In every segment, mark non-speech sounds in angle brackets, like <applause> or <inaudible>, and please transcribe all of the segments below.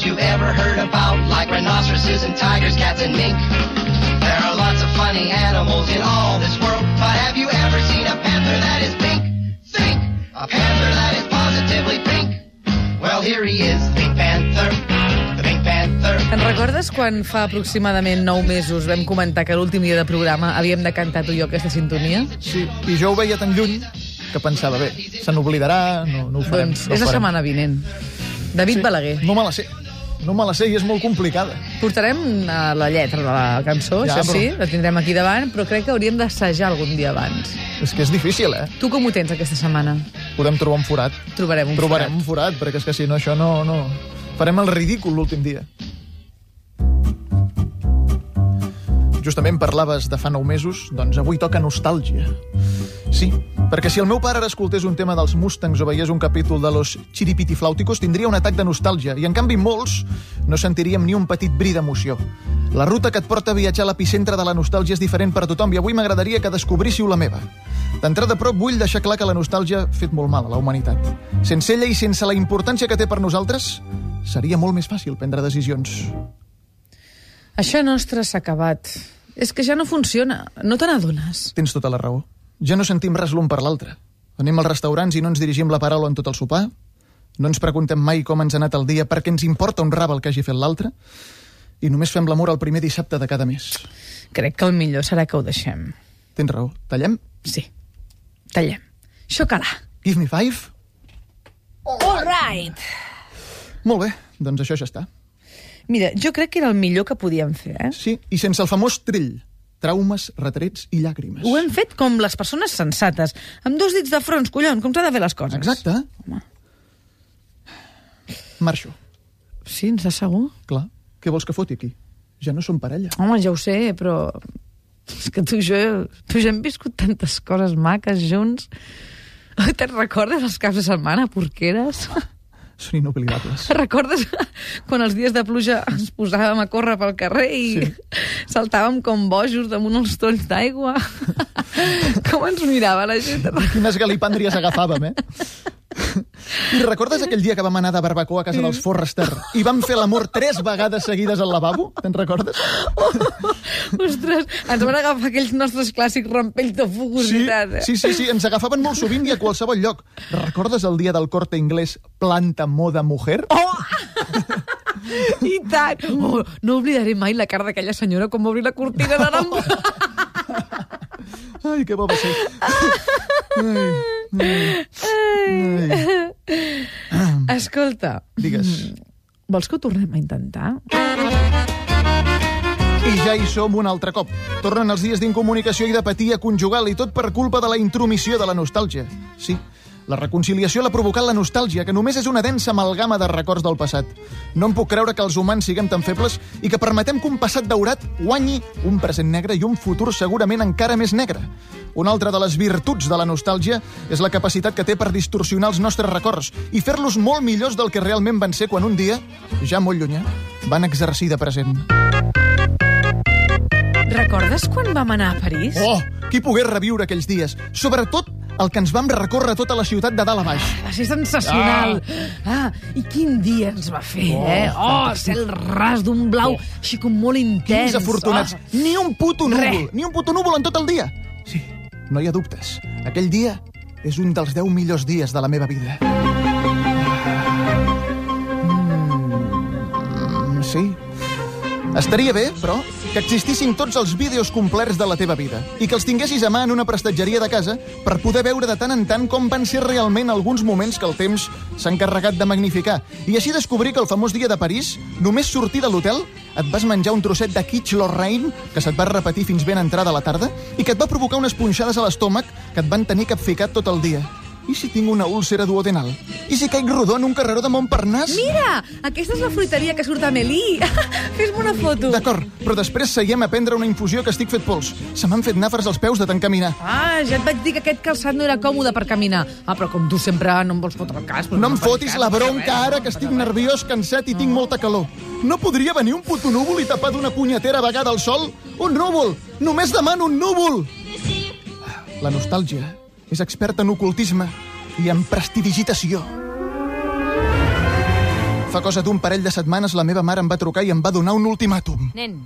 animals you've ever heard about, like rhinoceroses and tigers, cats and mink. There are lots of funny animals in all this world, but have you ever seen a panther that is pink? Think! A panther that is positively pink. Well, here he is, Pink Panther, the Pink Panther. Te'n recordes quan fa aproximadament 9 mesos vam comentar que l'últim dia de programa havíem de cantar tu i jo aquesta sintonia? Sí, i jo ho veia tan lluny que pensava, bé, se n'oblidarà, no, no ho farem. Doncs no és la farem. setmana vinent. David Sí. Balaguer. No me la sé. No me la sé i és molt complicada. Portarem eh, la lletra de la cançó, Ja, això però- sí, la tindrem aquí davant, però crec que hauríem d'assajar algun dia abans. És que és difícil, eh? Tu com ho tens aquesta setmana? Podem trobar un forat. Trobarem un Trobarem forat. un forat, perquè és que si no, això no... no... Farem el ridícul l'últim dia. Justament parlaves de fa nou mesos, doncs avui toca nostàlgia. Sí, perquè si el meu pare ara escoltés un tema dels Mustangs o veiés un capítol de los Chiripitiflàuticos, tindria un atac de nostàlgia, i en canvi molts no sentiríem ni un petit bri d'emoció. La ruta que et porta a viatjar a l'epicentre de la nostàlgia és diferent per a tothom, i avui m'agradaria que descobríssiu la meva. D'entrada, però, vull deixar clar que la nostàlgia ha fet molt mal a la humanitat. Sense ella i sense la importància que té per nosaltres, seria molt més fàcil prendre decisions. Això nostre s'ha acabat. És que ja no funciona. No te n'adones? Tens tota la raó. Ja no sentim res l'un per l'altre. Anem als restaurants i no ens dirigim la paraula en tot el sopar. No ens preguntem mai com ens ha anat el dia perquè ens importa un rab el que hagi fet l'altre. I només fem l'amor el primer dissabte de cada mes. Crec que el millor serà que ho deixem. Tens raó. Tallem? Sí. Tallem. Xocolà. Give me five? All right. Molt bé, doncs això ja està. Mira, jo crec que era el millor que podíem fer, eh? Sí, i sense el famós trill. Traumes, retrets i llàgrimes. Ho hem fet com les persones sensates, amb dos dits de front, collons, com s'ha de fer les coses. Exacte. Home. Marxo. Sí, ens de segur? Clar. Què vols que foti aquí? Ja no som parella. Home, ja ho sé, però... És que tu i jo, tu jo hem viscut tantes coses maques junts. Te'n recordes els caps de setmana, porqueres? <laughs> Són inoblidables. <laughs> Recordes quan els dies de pluja ens posàvem a córrer pel carrer i Sí. saltàvem com bojos damunt els tolls d'aigua? <laughs> Com ens mirava la gent? Quines galipàndries agafàvem, eh? I recordes aquell dia que vam anar de barbacoa a casa dels Forrester i vam fer l'amor tres vegades seguides al lavabo? Te'n recordes? Ostres, ens van agafar aquells nostres clàssics rampells de Sí, fugositat. eh? sí, sí, sí, ens agafaven molt sovint i a qualsevol lloc. Recordes el dia del corte inglès Planta Moda Mujer? Oh! I tant! Oh, no oblidaré mai la cara d'aquella senyora va obrir la cortina de la... Ai, que bo va ser. Ai, ai, ai. Escolta, Digues. vols que ho tornem a intentar? I ja hi som un altre cop. Tornen els dies d'incomunicació i d'apatia conjugal i tot per culpa de la intromissió de la nostàlgia. Sí, la reconciliació l'ha provocat la nostàlgia, que només és una densa amalgama de records del passat. No em puc creure que els humans siguem tan febles i que permetem que un passat daurat guanyi un present negre i un futur segurament encara més negre. Una altra de les virtuts de la nostàlgia és la capacitat que té per distorsionar els nostres records i fer-los molt millors del que realment van ser quan un dia, ja molt llunyà, van exercir de present. Recordes quan vam anar a París? Oh, qui pogués reviure aquells dies? Sobretot el que ens vam recórrer tota la ciutat de dalt a baix. Va ser sensacional. Ah, i quin dia ens va fer, Oh, eh? Oh, fantàstic. cel ras d'un blau, Oh. així com molt intens. Quins afortunats. Oh. Ni un puto núvol. Re. Ni un puto núvol en tot el dia. Sí, no hi ha dubtes. Aquell dia és un dels 10 millors dies de la meva vida. Mm, sí. Estaria bé, però, que existissin tots els vídeos complerts de la teva vida i que els tinguessis a mà en una prestatgeria de casa per poder veure de tant en tant com van ser realment alguns moments que el temps s'ha encarregat de magnificar i així descobrir que el famós dia de París, només sortir de l'hotel, et vas menjar un trosset de quiche Lorraine que se't va repetir fins ben entrada la tarda i que et va provocar unes punxades a l'estómac que et van tenir capficat tot el dia. I si tinc una úlcera duodenal? I si caic rodó en un carreró de Montparnasse? Mira, aquesta és la fruiteria que surt a Melí. <laughs> Fes-me una foto. D'acord, però després seiem a prendre una infusió que estic fet pols. Se m'han fet nàfers als peus de tant caminar. Ah, ja et vaig dir que aquest calçat no era còmode per caminar. Ah, però com tu sempre no em vols fotre el cas... doncs No em fotis cas, la bronca ara que estic nerviós, cansat i tinc molta calor. No podria venir un puto núvol i tapar d'una punyetera vegada al sol? Un núvol! Només demano un núvol! La nostàlgia és experta en ocultisme i en prestidigitació. Fa cosa d'un parell de setmanes la meva mare em va trucar i em va donar un ultimàtum. Nen,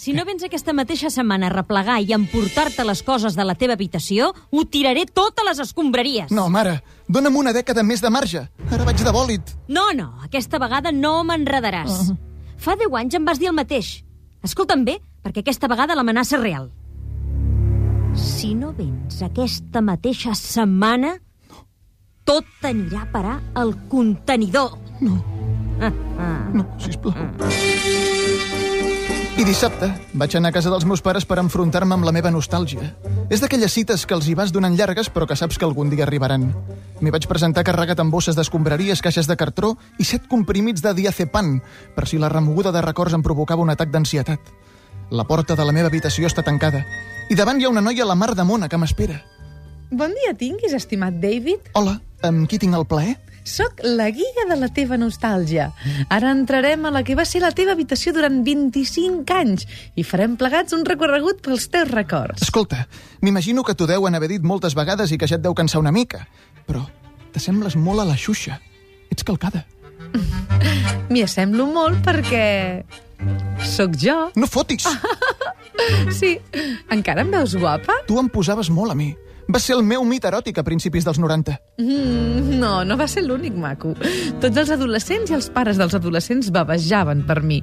si no vens aquesta mateixa setmana a replegar i emportar-te les coses de la teva habitació, ho tiraré tot a les escombraries. No, mare, dona'm una dècada més de marge. Ara vaig de bòlit. No, no, aquesta vegada no m'enredaràs. Fa 10 anys em vas dir el mateix. Escolta'm bé, perquè aquesta vegada l'amenaça és real. Si no vens aquesta mateixa setmana, tot anirà a parar al contenidor. No, Ah, ah. no, sisplau. I dissabte vaig anar a casa dels meus pares per enfrontar-me amb la meva nostàlgia. És d'aquelles cites que els hi vas donant llargues però que saps que algun dia arribaran. M'hi vaig presentar carregat amb bosses d'escombraries, caixes de cartró i set comprimits de diazepam per si la remoguda de records em provocava un atac d'ansietat. La porta de la meva habitació està tancada i davant hi ha una noia a la mar de mona que m'espera. Bon dia tinguis, estimat David. Hola, amb qui tinc el plaer? Soc la guia de la teva nostàlgia. Ara entrarem a la que va ser la teva habitació durant 25 anys i farem plegats un recorregut pels teus records. Escolta, m'imagino que t'ho deuen haver dit moltes vegades i que ja et deu cansar una mica, però t'assembles molt a la Xuxa. Ets calcada. <laughs> M'hi assemblo molt perquè... Sóc jo. No fotis! <laughs> Sí. Encara em veus guapa? Tu em posaves molt a mi. Va ser el meu mit eròtic a principis dels 90. Mm, no, no va ser l'únic maco. Tots els adolescents i els pares dels adolescents bavejaven per mi.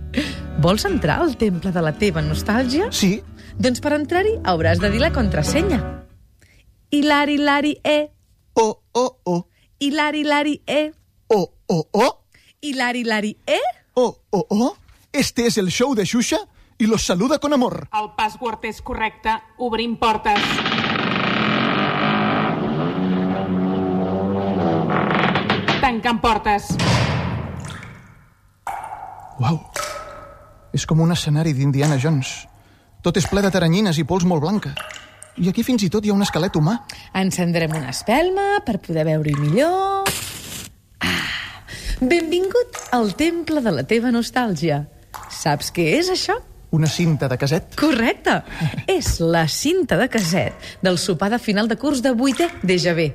Vols entrar al temple de la teva nostàlgia? Sí? Doncs per entrar-hi hauràs de dir la contrasenya. Hilari, lari, e. Oh, oh, oh. Hilari, lari, e. Oh, oh, oh. Hilari, lari, e. Oh, oh, oh. Este es el show de Xuxa y los saluda con amor. El password és correcte. Obrim portes. Tancant portes. Uau. És com un escenari d'Indiana Jones. Tot és ple de taranyines i pols molt blanca. I aquí fins i tot hi ha un esquelet humà. Encendrem una espelma per poder veure-hi millor. Ah, benvingut al temple de la teva nostàlgia. Saps què és això? Una cinta de caset. Correcte. <laughs> És la cinta de caset del sopar de final de curs de 8è DGB.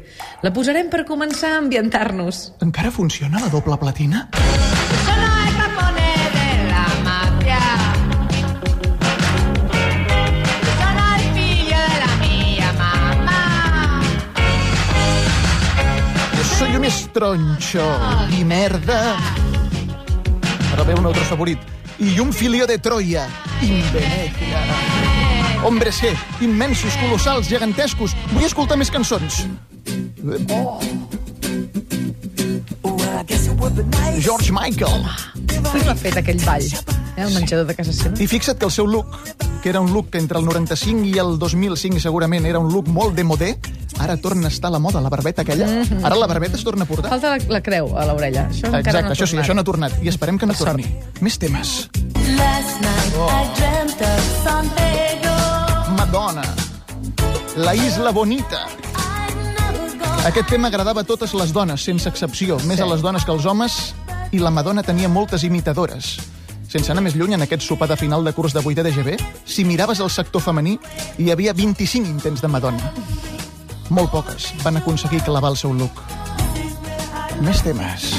La posarem per començar a ambientar-nos. Encara funciona la doble platina? Capone de la mafia. Mia. Yo soy un estroncho i merda. Ara ve un altre favorit. I un filio de Troia, in Venecia. Hombres G, immensos, colossals, gegantescos. Vull escoltar més cançons. George Michael. Qui l'ha fet aquell ball? Eh, el menjador de casa seva. I fixa't que el seu look, que era un look que entre el 95 i el 2005 segurament era un look molt de modé, ara torna a estar a la moda, la barbeta aquella. Ara la barbeta es torna a portar. Falta la, la creu a l'orella. Això encara Exacte, no ha això sí, tornat. això no ha tornat. I esperem que no Per sort. torni. Més temes. Last night I dreamt of San Pedro. Madonna. La Isla Bonita. Aquest tema agradava a totes les dones, sense excepció, més a les dones que als homes, i la Madonna tenia moltes imitadores. Sense anar més lluny, en aquest sopar de final de curs de 8 de GB, si miraves el sector femení, hi havia 25 intents de Madonna. Molt poques van aconseguir clavar el seu look. Més temes.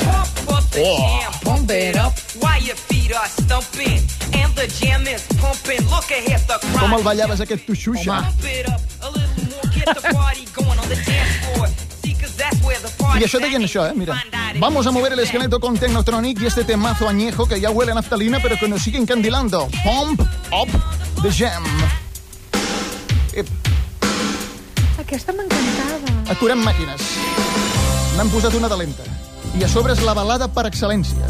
Pump it up. While your feet are stumping and the jam is pumping, look ahead, the crowd. Com el ballaves aquest tu, Xuxa? Pump it up a little more, get the party going on the dance floor. See, 'cause that's where the party Y això deien això, eh? Mira. Vamos a mover el esqueleto con Technotronic y este temazo añejo que ya huele a naftalina, pero que nos sigue encandilando. Pump Up The Jam. Aquesta m'encantava. aturem màquines. N'han posat una de lenta. I a sobre és la balada per excel·lència.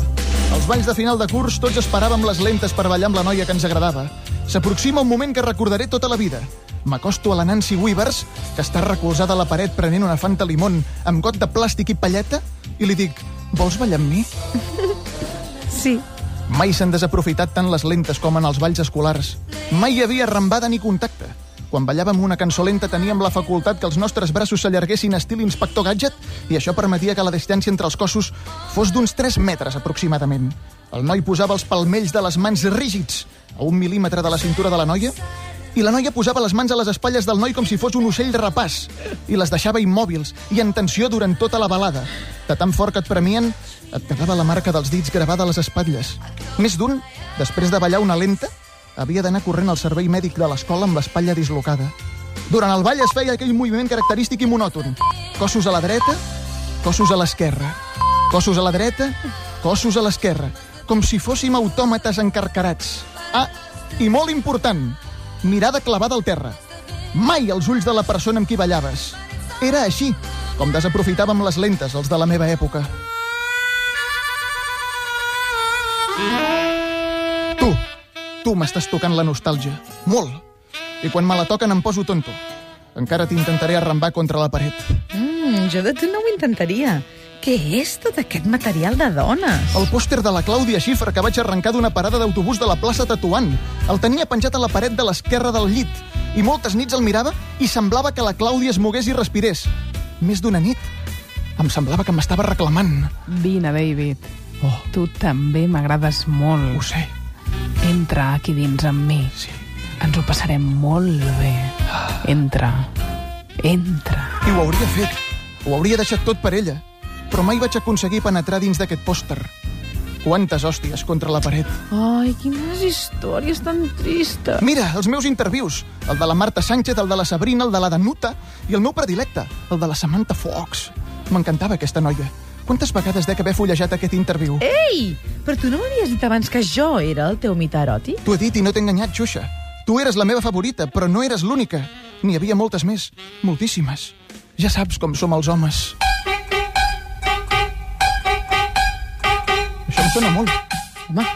Als balls de final de curs tots esperàvem les lentes per ballar amb la noia que ens agradava. S'aproxima un moment que recordaré tota la vida. M'acosto a la Nancy Weavers, que està recolzada a la paret prenent una fanta limón amb got de plàstic i palleta, i li dic, vols ballar amb mi? <laughs> Sí. Mai s'han desaprofitat tant les lentes com en els balls escolars. Mai hi havia rambada ni contacte. Quan ballàvem una cançó lenta teníem la facultat que els nostres braços s'allarguessin estil Inspector Gadget i això permetia que la distància entre els cossos fos d'uns 3 metres aproximadament. El noi posava els palmells de les mans rígids a un mil·límetre de la cintura de la noia i la noia posava les mans a les espatlles del noi com si fos un ocell rapàs i les deixava immòbils i en tensió durant tota la balada. De tan fort que et premien Et quedava la marca dels dits gravada a les espatlles. Més d'un, després de ballar una lenta, havia d'anar corrent al servei mèdic de l'escola amb l'espatlla dislocada. Durant el ball es feia aquell moviment característic i monòton. Cossos a la dreta, cossos a l'esquerra. Cossos a la dreta, cossos a l'esquerra. Com si fóssim autòmates encarcarats. Ah, i molt important, mirada clavada al terra. Mai als ulls de la persona amb qui ballaves. Era així, com desaprofitàvem les lentes, els de la meva època. Tu, tu m'estàs tocant la nostàlgia. Molt. I quan me la toquen em poso tonto. Encara t'intentaré arrambar contra la paret. Mm, jo de tu no ho intentaria. Què és tot aquest material de dones? El pòster de la Clàudia Schiffer que vaig arrencar d'una parada d'autobús de la plaça Tatuant. El tenia penjat a la paret de l'esquerra del llit. I moltes nits el mirava i semblava que la Clàudia es mogués i respirés. Més d'una nit em semblava que m'estava reclamant. Vine, David. Oh, Tu també m'agrades molt. ho sé. Entra aquí dins amb mi. Sí. Ens ho passarem molt bé. Entra. Entra. I ho hauria fet. Ho hauria deixat tot per ella. Però mai vaig aconseguir penetrar dins d'aquest pòster. Quantes hòsties contra la paret. Ai, quines històries tan tristes. Mira, els meus intervius. El de la Marta Sánchez, el de la Sabrina, el de la Danuta i el meu predilecte, el de la Samantha Fox. M'encantava aquesta noia. Quantes vegades dec haver fullejat aquest interviu? Ei, però tu no m'havies dit abans que jo era el teu mite eròtic? T'ho he dit i no t'he enganyat, Xuxa. Tu eres la meva favorita, però no eres l'única. N'hi havia moltes més. Moltíssimes. Ja saps com som els homes. Això em sona molt. Home,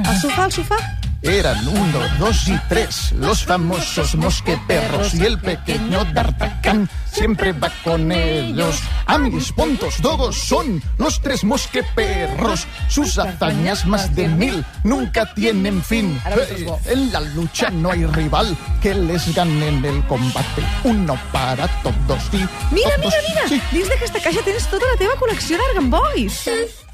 al sofà, al sofà. Eran uno, dos y tres, los famosos mosqueperros y el pequeño D'Artagnan siempre va con ellos. Amis, pontos, dogos son los tres mosqueperros. Sus hazañas más de mil nunca tienen fin. Eh, En la lucha no hay rival que les gane en el combate. Uno para todos y Mira, todos. mira, mira! Sí. Dins d'aquesta caixa tens tota la teva col·lecció d'Argan Boys.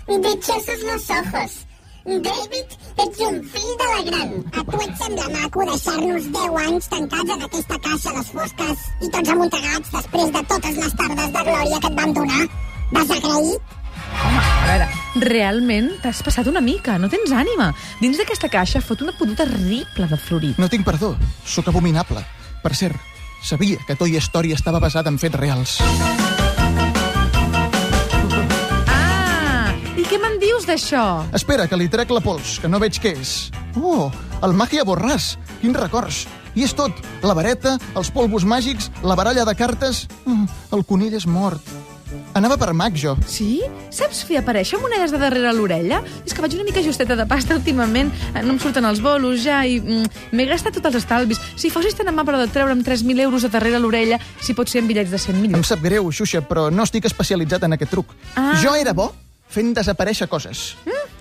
Dichosos los ojos. David, ets un fill de la gran. A tu et sembla maco deixar-nos 10 anys tancats en aquesta caixa a les fosques i tots amuntegats després de totes les tardes de glòria que et vam donar? Desagraït? Home, a veure, realment t'has passat una mica, no tens ànima. Dins d'aquesta caixa fot una puta terrible de florit. No tinc perdó, sóc abominable. Per cert, sabia que Toy Story estava basada en fets reals. Què me'n dius d'això? Espera, que li trec la pols, que no veig què és. Oh, el màgia borràs. Quins records. I és tot. La vareta, els polvos màgics, la baralla de cartes... Mm, El conill és mort. Anava per mag, jo. Sí? Saps fer aparèixer monedes de darrere l'orella? És que vaig una mica justeta de pasta últimament, eh, no em surten els bolos ja i mm, m'he gastat tots els estalvis. Si fossis tan amable de treure'm 3.000 euros de darrere l'orella, si pot ser en bitllets de 100 Em milions. sap greu, Xuxa, però no estic especialitzat en aquest truc. Ah. Jo era bo fent desaparèixer coses.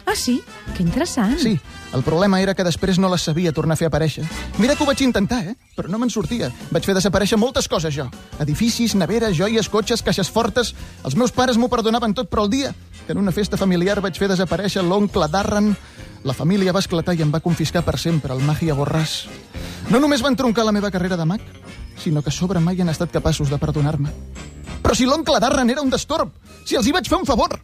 Ah, sí? Que interessant. Sí, el problema era que després no les sabia tornar a fer aparèixer. Mira que ho vaig intentar, eh? Però no me'n sortia. Vaig fer desaparèixer moltes coses, jo. Edificis, neveres, joies, cotxes, caixes fortes... Els meus pares m'ho perdonaven tot, però el dia que en una festa familiar vaig fer desaparèixer l'oncle Darren, la família va esclatar i em va confiscar per sempre el Magia Borràs. No només van troncar la meva carrera de mag, sinó que sobre mai han estat capaços de perdonar-me. Però si l'oncle Darren era un destorb! Si els hi vaig fer un favor!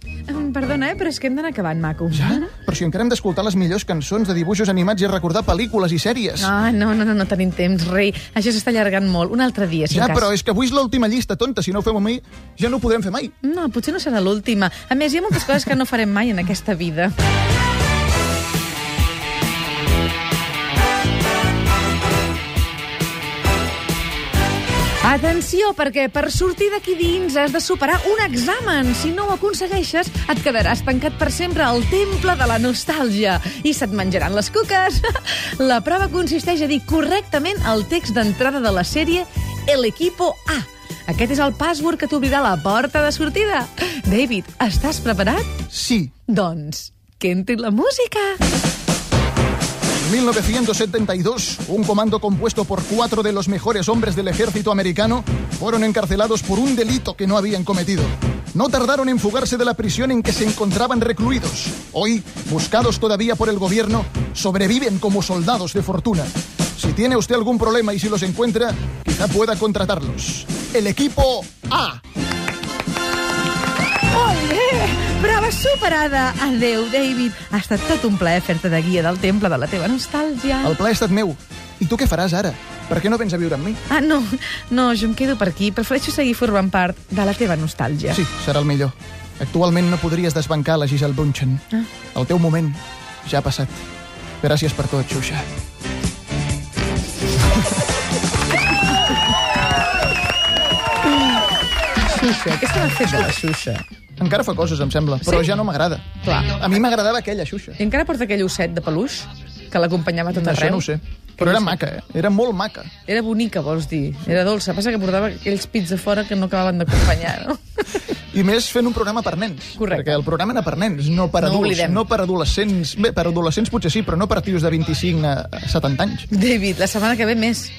Perdona, eh, però és que hem d'anar acabant, maco. Ja? Però si encara hem d'escoltar les millors cançons de dibuixos animats i recordar pel·lícules i sèries. Ah, no, no, no, no tenim temps, rei. Això s'està allargant molt. Un altre dia, si ja, cas. però és que avui és l'última llista, tonta. Si no ho fem avui, ja no ho podrem fer mai. No, potser no serà l'última. A més, hi ha moltes coses que no farem mai en aquesta vida. Atenció, perquè per sortir d'aquí dins has de superar un examen. Si no ho aconsegueixes, et quedaràs tancat per sempre al temple de la nostàlgia i se't menjaran les cuques. <laughs> La prova consisteix a dir correctament el text d'entrada de la sèrie El Equipo A. Aquest és el password que t'obrirà la porta de sortida. David, estàs preparat? Sí. Doncs, que entri la música. En 1972, un comando compuesto por cuatro de los mejores hombres del ejército americano fueron encarcelados por un delito que no habían cometido. No tardaron en fugarse de la prisión en que se encontraban recluidos. Hoy, buscados todavía por el gobierno, sobreviven como soldados de fortuna. Si tiene usted algún problema y si los encuentra, quizá pueda contratarlos. El equipo A. superada. Adeu, David. Ha estat tot un plaer fer-te de guia del temple de la teva nostàlgia. El plaer ha estat meu. I tu què faràs ara? Per què no vens a viure amb mi? Ah, no, no, jo em quedo per aquí. Prefereixo seguir formant part de la teva nostàlgia. Sí, serà el millor. Actualment no podries desbancar la Giselle Bunchen. Ah. El teu moment ja ha passat. Gràcies per tot, Xuxa. Xuxa, què se n'ha fet de la Xuxa? Encara fa coses, em sembla, però Sí? ja no m'agrada. Clar. A mi m'agradava aquella Xuxa. I encara porta aquell osset de peluix que l'acompanyava tot Això arreu? no ho sé. Però era maca, eh? Era molt maca. Era bonica, vols dir. Era dolça. Passa que portava aquells pits de fora que no acabaven d'acompanyar, no? <laughs> I més fent un programa per nens. Correcte. Perquè el programa era per nens, no per No adults. oblidem. No per adolescents. Bé, per adolescents potser sí, però no per tios de 25 a a 70 anys. David, la setmana que ve més.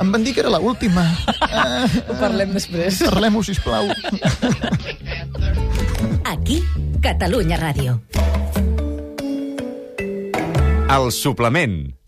Em van dir que era l'última. <laughs> Ho parlem després. Parlem-ho, sisplau. <laughs> Aquí, Catalunya Ràdio. El suplement.